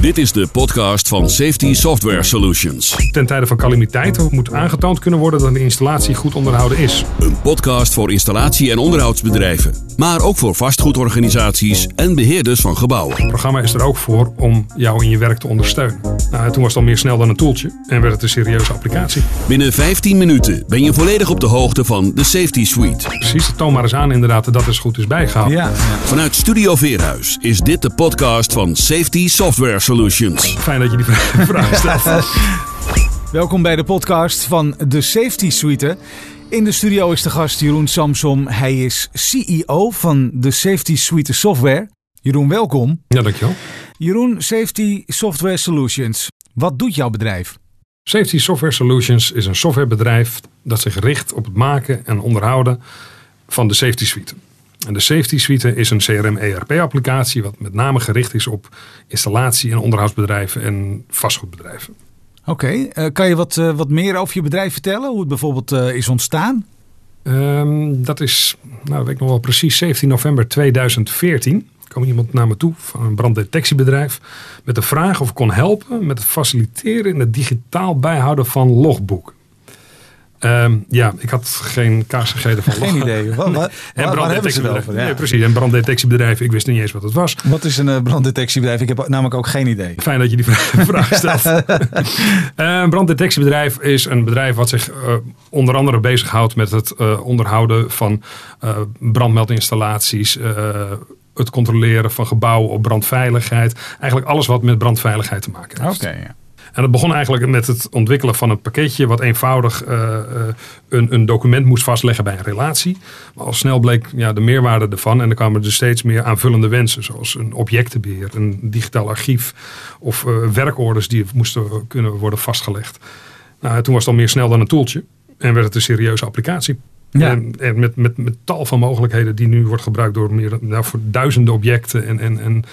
Dit is de podcast van Safety Software Solutions. Ten tijde van calamiteiten moet aangetoond kunnen worden dat de installatie goed onderhouden is. Een podcast voor installatie- en onderhoudsbedrijven, maar ook voor vastgoedorganisaties en beheerders van gebouwen. Het programma is er ook voor om jou in je werk te ondersteunen. Nou, toen was het al meer snel dan een toeltje en werd het een serieuze applicatie. Binnen 15 minuten ben je volledig op de hoogte van de Safety Suite. Precies, toon maar eens aan inderdaad dat dat eens goed is bijgehouden. Ja, ja. Vanuit Studio Veerhuis is dit de podcast van Safety Software Solutions. Fijn dat je die vraag stelt. Welkom bij de podcast van de Safety Suite. In de studio is de gast Jeroen Samsom. Hij is CEO van de Safety Suite Software. Jeroen, welkom. ja, dankjewel. Jeroen, Safety Software Solutions. Wat doet jouw bedrijf? Safety Software Solutions is een softwarebedrijf dat zich richt op het maken en onderhouden van de Safety Suite. En de Safety Suite is een CRM-ERP-applicatie wat met name gericht is op installatie- en onderhoudsbedrijven en vastgoedbedrijven. Oké, eh, kan je wat, eh, wat meer over je bedrijf vertellen? Hoe het bijvoorbeeld eh, is ontstaan? Ehm, dat is, nou weet ik nog wel precies, 17 november 2014 kwam iemand naar me toe van een branddetectiebedrijf met de vraag of ik kon helpen met het faciliteren en het digitaal bijhouden van logboeken. Ehm, ja, ik had geen kaas gegeten van Geen idee. En waar, waar hebben ze het branddetectiebedrijf. Ja. Nee, precies. En branddetectiebedrijf, ik wist niet eens wat het was. Wat is een eh, branddetectiebedrijf? Ik heb namelijk ook geen idee. Fijn dat je die vraag stelt. Eh, Een branddetectiebedrijf is een bedrijf wat zich eh, onder andere bezighoudt met het onderhouden van brandmeldinstallaties, het controleren van gebouwen op brandveiligheid. Eigenlijk alles wat met brandveiligheid te maken heeft. Oké, ja. En dat begon eigenlijk met het ontwikkelen van een pakketje wat eenvoudig eh, eh, een, een document moest vastleggen bij een relatie. Maar al snel bleek ja, de meerwaarde ervan en er kwamen dus steeds meer aanvullende wensen, zoals een objectenbeheer, een digitaal archief of eh, werkorders die moesten kunnen worden vastgelegd. Nou, toen was het al meer snel dan een toeltje en werd het een serieuze applicatie. Ja. En, en met, met, met tal van mogelijkheden die nu wordt gebruikt door meer nou, voor duizenden objecten en, en, en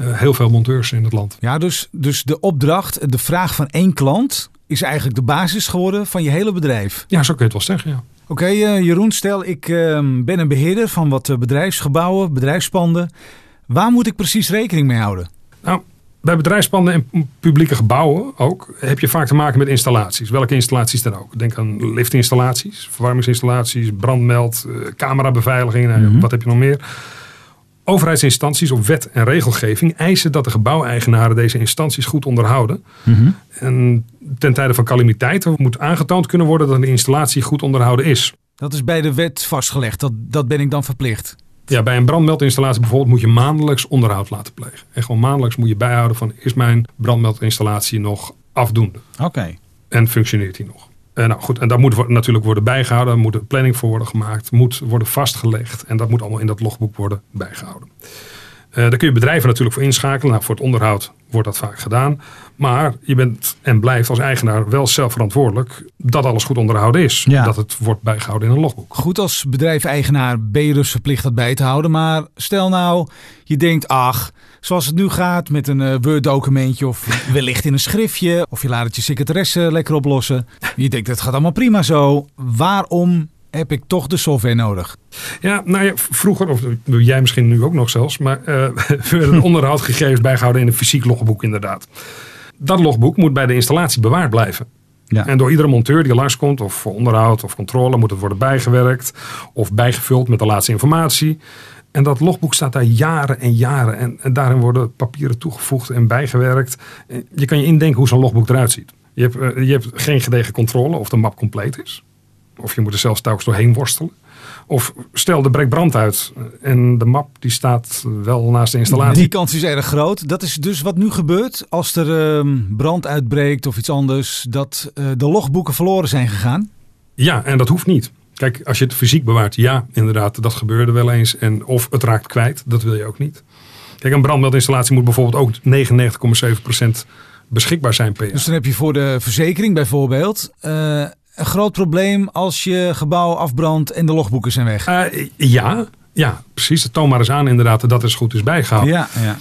heel veel monteurs in het land. Ja, dus, dus de opdracht, de vraag van één klant is eigenlijk de basis geworden van je hele bedrijf. Ja, zo kun je het wel zeggen, ja. Oké, eh, Jeroen, stel ik eh, ben een beheerder van wat eh, bedrijfsgebouwen, bedrijfspanden. Waar moet ik precies rekening mee houden? Nou, bij bedrijfspanden en publieke gebouwen ook heb je vaak te maken met installaties. Welke installaties dan ook. Denk aan liftinstallaties, verwarmingsinstallaties, brandmeld, eh, camerabeveiliging, nou ja, wat heb je nog meer. Overheidsinstanties op wet en regelgeving eisen dat de gebouweigenaren deze instanties goed onderhouden. En ten tijde van calamiteiten moet aangetoond kunnen worden dat de installatie goed onderhouden is. Dat is bij de wet vastgelegd. Dat, dat ben ik dan verplicht. Ja, bij een brandmeldinstallatie bijvoorbeeld moet je maandelijks onderhoud laten plegen. En gewoon maandelijks moet je bijhouden van is mijn brandmeldinstallatie nog afdoende Oké. en functioneert die nog. En nou goed, en daar moet natuurlijk worden bijgehouden, moet een planning voor worden gemaakt, moet worden vastgelegd en dat moet allemaal in dat logboek worden bijgehouden. Eh, daar kun je bedrijven natuurlijk voor inschakelen. Nou, voor het onderhoud wordt dat vaak gedaan. Maar je bent en blijft als eigenaar wel zelf verantwoordelijk dat alles goed onderhouden is. Ja. Dat het wordt bijgehouden in een logboek. Goed, als bedrijf-eigenaar ben je dus verplicht dat bij te houden. Maar stel nou, je denkt, ach, zoals het nu gaat met een eh, Word-documentje of wellicht in een schriftje. Of je laat het je secretaresse lekker oplossen. Je denkt, het gaat allemaal prima zo. Waarom heb ik toch de software nodig? Ja, nou ja, vroeger, of jij misschien nu ook nog zelfs, maar eh werden onderhoudgegevens bijgehouden in een fysiek logboek inderdaad. Dat logboek moet bij de installatie bewaard blijven. Ja. En door iedere monteur die langskomt, of voor onderhoud of controle, moet het worden bijgewerkt of bijgevuld met de laatste informatie. En dat logboek staat daar jaren en jaren. En, en daarin worden papieren toegevoegd en bijgewerkt. Je kan je indenken hoe zo'n logboek eruit ziet. Je hebt, eh, je hebt geen gedegen controle of de map compleet is. Of je moet er zelfs telkens doorheen worstelen. Of stel, er breekt brand uit en de map die staat wel naast de installatie. Die kans is erg groot. Dat is dus wat nu gebeurt als er ehm, brand uitbreekt of iets anders. Dat eh, de logboeken verloren zijn gegaan. Ja, en dat hoeft niet. Kijk, als je het fysiek bewaart, ja, inderdaad, dat gebeurde wel eens. En of het raakt kwijt, dat wil je ook niet. Kijk, een brandmeldinstallatie moet bijvoorbeeld ook 99,7% beschikbaar zijn per jaar. Dus dan heb je voor de verzekering bijvoorbeeld eh, een groot probleem als je gebouw afbrandt en de logboeken zijn weg. Eh, ja, ja, precies. Toon maar eens aan inderdaad dat dat eens goed is bijgehouden. Ja, ja.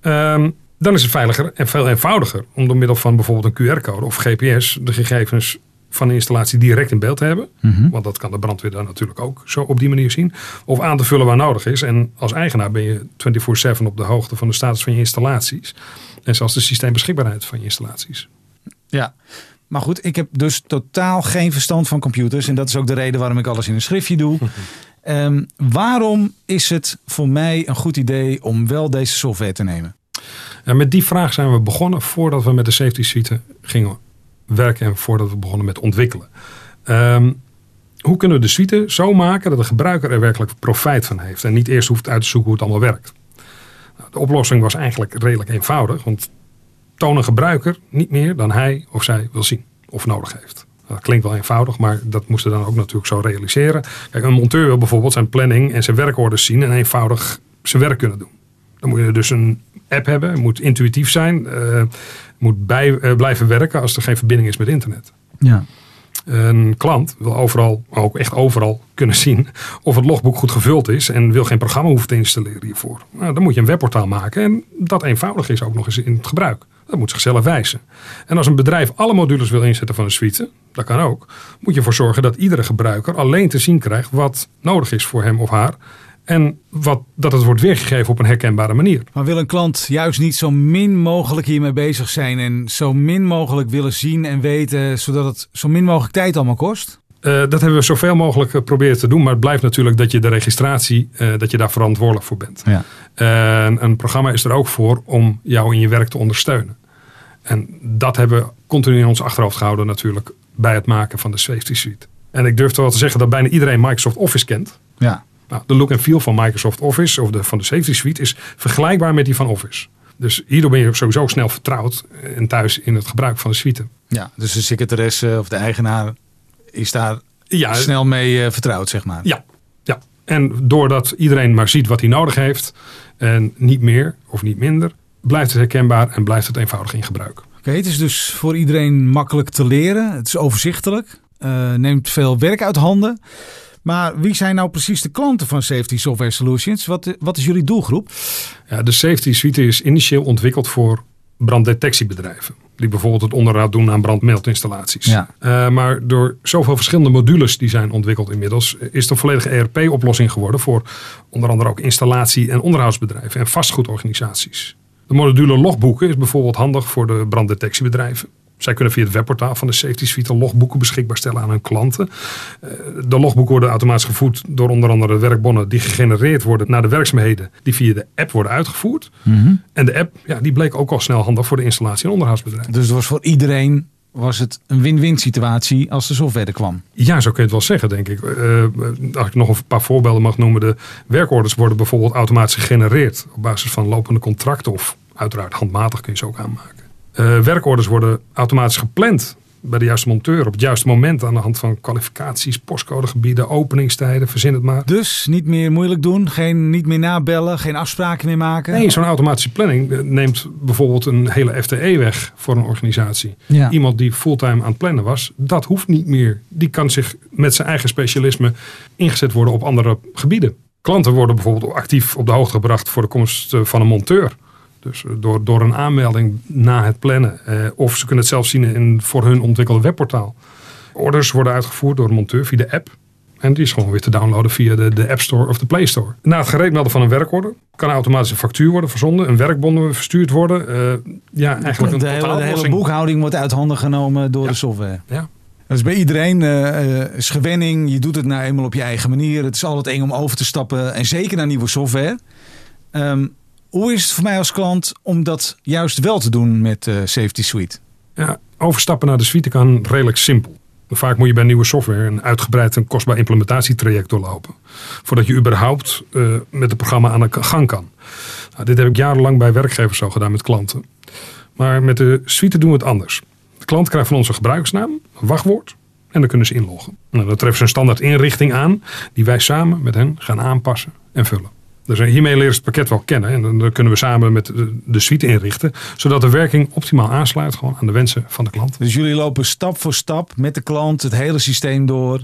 Ehm, dan is het veiliger en veel eenvoudiger om door middel van bijvoorbeeld een QR-code of GPS de gegevens van de installatie direct in beeld te hebben. Want dat kan de brandweer dan natuurlijk ook zo op die manier zien. Of aan te vullen waar nodig is. En als eigenaar ben je 24-7 op de hoogte van de status van je installaties. En zelfs de systeembeschikbaarheid van je installaties. Ja, maar goed, ik heb dus totaal geen verstand van computers. En dat is ook de reden waarom ik alles in een schriftje doe. Ehm, waarom is het voor mij een goed idee om wel deze software te nemen? En met die vraag zijn we begonnen voordat we met de safety suite gingen werken en voordat we begonnen met ontwikkelen. Ehm, hoe kunnen we de suite zo maken dat de gebruiker er werkelijk profijt van heeft en niet eerst hoeft uit te zoeken hoe het allemaal werkt? Nou, de oplossing was eigenlijk redelijk eenvoudig, want toon een gebruiker niet meer dan hij of zij wil zien of nodig heeft. Dat klinkt wel eenvoudig, maar dat moesten dan ook natuurlijk zo realiseren. Kijk, een monteur wil bijvoorbeeld zijn planning en zijn werkorders zien en eenvoudig zijn werk kunnen doen. Dan moet je dus een app hebben, het moet intuïtief zijn, uh, moet bij, uh, blijven werken als er geen verbinding is met internet. Ja. Een klant wil overal, ook echt overal, kunnen zien of het logboek goed gevuld is en wil geen programma hoeven te installeren hiervoor. Nou, dan moet je een webportaal maken en dat eenvoudig is ook nog eens in het gebruik. Dat moet zichzelf wijzen. En als een bedrijf alle modules wil inzetten van een suite, dat kan ook, moet je ervoor zorgen dat iedere gebruiker alleen te zien krijgt wat nodig is voor hem of haar. En wat, dat het wordt weergegeven op een herkenbare manier. Maar wil een klant juist niet zo min mogelijk hiermee bezig zijn en zo min mogelijk willen zien en weten, zodat het zo min mogelijk tijd allemaal kost? Uh, dat hebben we zoveel mogelijk geprobeerd te doen. Maar het blijft natuurlijk dat je de registratie, uh, dat je daar verantwoordelijk voor bent. Ja. Uh, een programma is er ook voor om jou in je werk te ondersteunen. En dat hebben we continu in ons achterhoofd gehouden natuurlijk bij het maken van de Safety Suite. En ik durf wel te zeggen dat bijna iedereen Microsoft Office kent. Ja. Nou, de look en feel van Microsoft Office of de, van de Safety Suite is vergelijkbaar met die van Office. Dus hierdoor ben je sowieso snel vertrouwd en thuis in het gebruik van de suite. Ja, dus de secretaresse of de eigenaar is daar ja, snel mee uh, vertrouwd, zeg maar. Ja, ja, en doordat iedereen maar ziet wat hij nodig heeft en niet meer of niet minder, blijft het herkenbaar en blijft het eenvoudig in gebruik. Oké, okay, het is dus voor iedereen makkelijk te leren. Het is overzichtelijk, uh, neemt veel werk uit handen. Maar wie zijn nou precies de klanten van Safety Software Solutions? Wat, wat is jullie doelgroep? Ja, de Safety Suite is initieel ontwikkeld voor branddetectiebedrijven. Die bijvoorbeeld het onderhoud doen aan brandmeldinstallaties. Ja. Uh, maar door zoveel verschillende modules die zijn ontwikkeld inmiddels, is het een volledige ERP-oplossing geworden voor onder andere ook installatie- en onderhoudsbedrijven en vastgoedorganisaties. De module logboeken is bijvoorbeeld handig voor de branddetectiebedrijven. Zij kunnen via het webportaal van de Safety Suite logboeken beschikbaar stellen aan hun klanten. De logboeken worden automatisch gevoed door onder andere werkbonnen die gegenereerd worden naar de werkzaamheden die via de app worden uitgevoerd. Mm -hmm. En de app ja, die bleek ook al snel handig voor de installatie- en onderhoudsbedrijven. Dus het was voor iedereen was het een win-win situatie als de software kwam. Ja, zo kun je het wel zeggen, denk ik. Uh, als ik nog een paar voorbeelden mag noemen. De werkorders worden bijvoorbeeld automatisch gegenereerd op basis van lopende contracten of uiteraard handmatig kun je ze ook aanmaken. Uh, werkorders worden automatisch gepland bij de juiste monteur op het juiste moment aan de hand van kwalificaties, postcodegebieden, openingstijden, verzin het maar. Dus niet meer moeilijk doen, geen, niet meer nabellen, geen afspraken meer maken? Nee, zo'n automatische planning neemt bijvoorbeeld een hele FTE weg voor een organisatie. Ja. Iemand die fulltime aan het plannen was, dat hoeft niet meer. Die kan zich met zijn eigen specialisme ingezet worden op andere gebieden. Klanten worden bijvoorbeeld actief op de hoogte gebracht voor de komst van een monteur. Dus door, door een aanmelding na het plannen. Eh, of ze kunnen het zelf zien in voor hun ontwikkelde webportaal. Orders worden uitgevoerd door een monteur via de app. En die is gewoon weer te downloaden via de, de App Store of de Play Store. Na het gereedmelden van een werkorder kan automatisch een factuur worden verzonden. Een werkbon verstuurd worden. Uh, ja, eigenlijk de, hele, de hele boekhouding wordt uit handen genomen door ja. de software. Ja. Dat is bij iedereen uh, is gewenning. Je doet het nou eenmaal op je eigen manier. Het is altijd eng om over te stappen. En zeker naar nieuwe software. Um, hoe is het voor mij als klant om dat juist wel te doen met uh, Safety Suite? Ja, overstappen naar de suite kan redelijk simpel. Vaak moet je bij nieuwe software een uitgebreid en kostbaar implementatietraject doorlopen. Voordat je überhaupt uh, met het programma aan de gang kan. Nou, dit heb ik jarenlang bij werkgevers zo gedaan met klanten. Maar met de suite doen we het anders. De klant krijgt van ons een gebruikersnaam, een wachtwoord en dan kunnen ze inloggen. Nou, dan treffen ze een standaard inrichting aan die wij samen met hen gaan aanpassen en vullen. Dus hiermee leren ze het pakket wel kennen. En dan kunnen we samen met de suite inrichten. Zodat de werking optimaal aansluit gewoon aan de wensen van de klant. Dus jullie lopen stap voor stap met de klant het hele systeem door.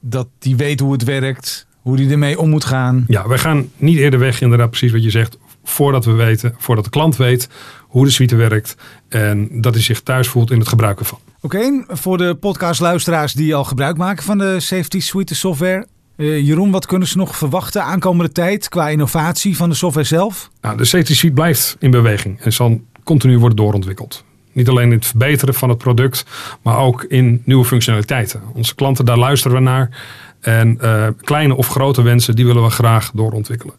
Dat die weet hoe het werkt. Hoe die ermee om moet gaan. Ja, wij gaan niet eerder weg inderdaad precies wat je zegt. Voordat we weten, voordat de klant weet hoe de suite werkt. En dat hij zich thuis voelt in het gebruiken van. Oké, okay, voor de podcastluisteraars die al gebruik maken van de Safety Suite software. Uh, Jeroen, wat kunnen ze nog verwachten aankomende tijd qua innovatie van de software zelf? Nou, de Suite blijft in beweging en zal continu wordt doorontwikkeld. Niet alleen in het verbeteren van het product, maar ook in nieuwe functionaliteiten. Onze klanten, daar luisteren we naar. En uh, kleine of grote wensen, die willen we graag doorontwikkelen.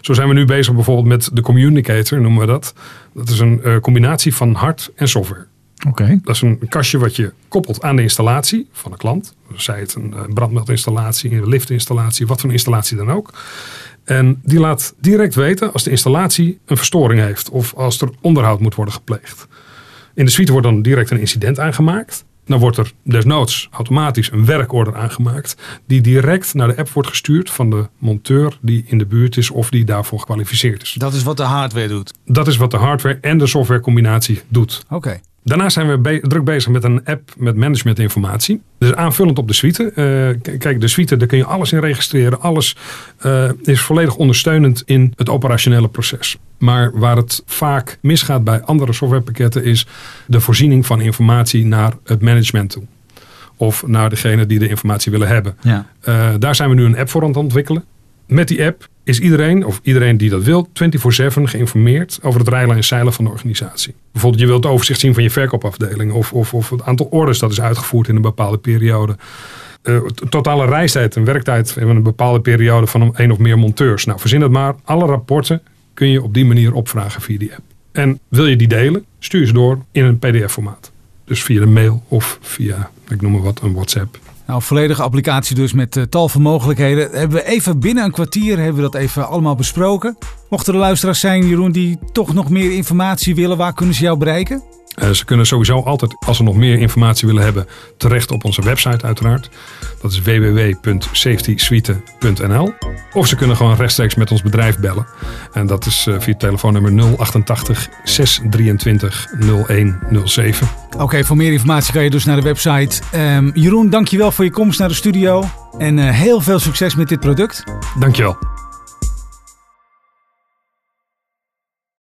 Zo zijn we nu bezig bijvoorbeeld met de Communicator, noemen we dat. Dat is een uh, combinatie van hard en software. Oké. Dat is een kastje wat je koppelt aan de installatie van de klant. Zij het een brandmeldinstallatie, een liftinstallatie, wat voor installatie dan ook. En die laat direct weten als de installatie een verstoring heeft of als er onderhoud moet worden gepleegd. In de suite wordt dan direct een incident aangemaakt. Dan wordt er desnoods automatisch een werkorder aangemaakt. Die direct naar de app wordt gestuurd van de monteur die in de buurt is of die daarvoor gekwalificeerd is. Dat is wat de hardware doet? Dat is wat de hardware en de software combinatie doet. Oké. Daarnaast zijn we be druk bezig met een app met managementinformatie. Dus aanvullend op de suite. Uh, kijk, de suite, daar kun je alles in registreren. Alles uh, is volledig ondersteunend in het operationele proces. Maar waar het vaak misgaat bij andere softwarepakketten is de voorziening van informatie naar het management toe. Of naar degene die de informatie willen hebben. Ja. Uh, daar zijn we nu een app voor aan het ontwikkelen. Met die app is iedereen, of iedereen die dat wil, 24-7 geïnformeerd over het rijlen en zeilen van de organisatie. Bijvoorbeeld, je wilt het overzicht zien van je verkoopafdeling, of, of, of het aantal orders dat is uitgevoerd in een bepaalde periode. Uh, totale reistijd en werktijd in een bepaalde periode van één of meer monteurs. Nou, verzin het maar. Alle rapporten kun je op die manier opvragen via die app. En wil je die delen, stuur ze door in een PDF-formaat. Dus via een mail of via, ik noem maar wat, een WhatsApp. Nou, volledige applicatie dus met uh, tal van mogelijkheden. Hebben we even binnen een kwartier hebben we dat even allemaal besproken. Mochten er luisteraars zijn, Jeroen, die toch nog meer informatie willen, waar kunnen ze jou bereiken? Uh, ze kunnen sowieso altijd, als ze nog meer informatie willen hebben, terecht op onze website uiteraard. Dat is www.safetysuite.nl Of ze kunnen gewoon rechtstreeks met ons bedrijf bellen. En dat is uh, via telefoonnummer 088 623 0107. Oké, okay, voor meer informatie kan je dus naar de website. Um, Jeroen, dankjewel voor je komst naar de studio. En uh, heel veel succes met dit product. Dankjewel.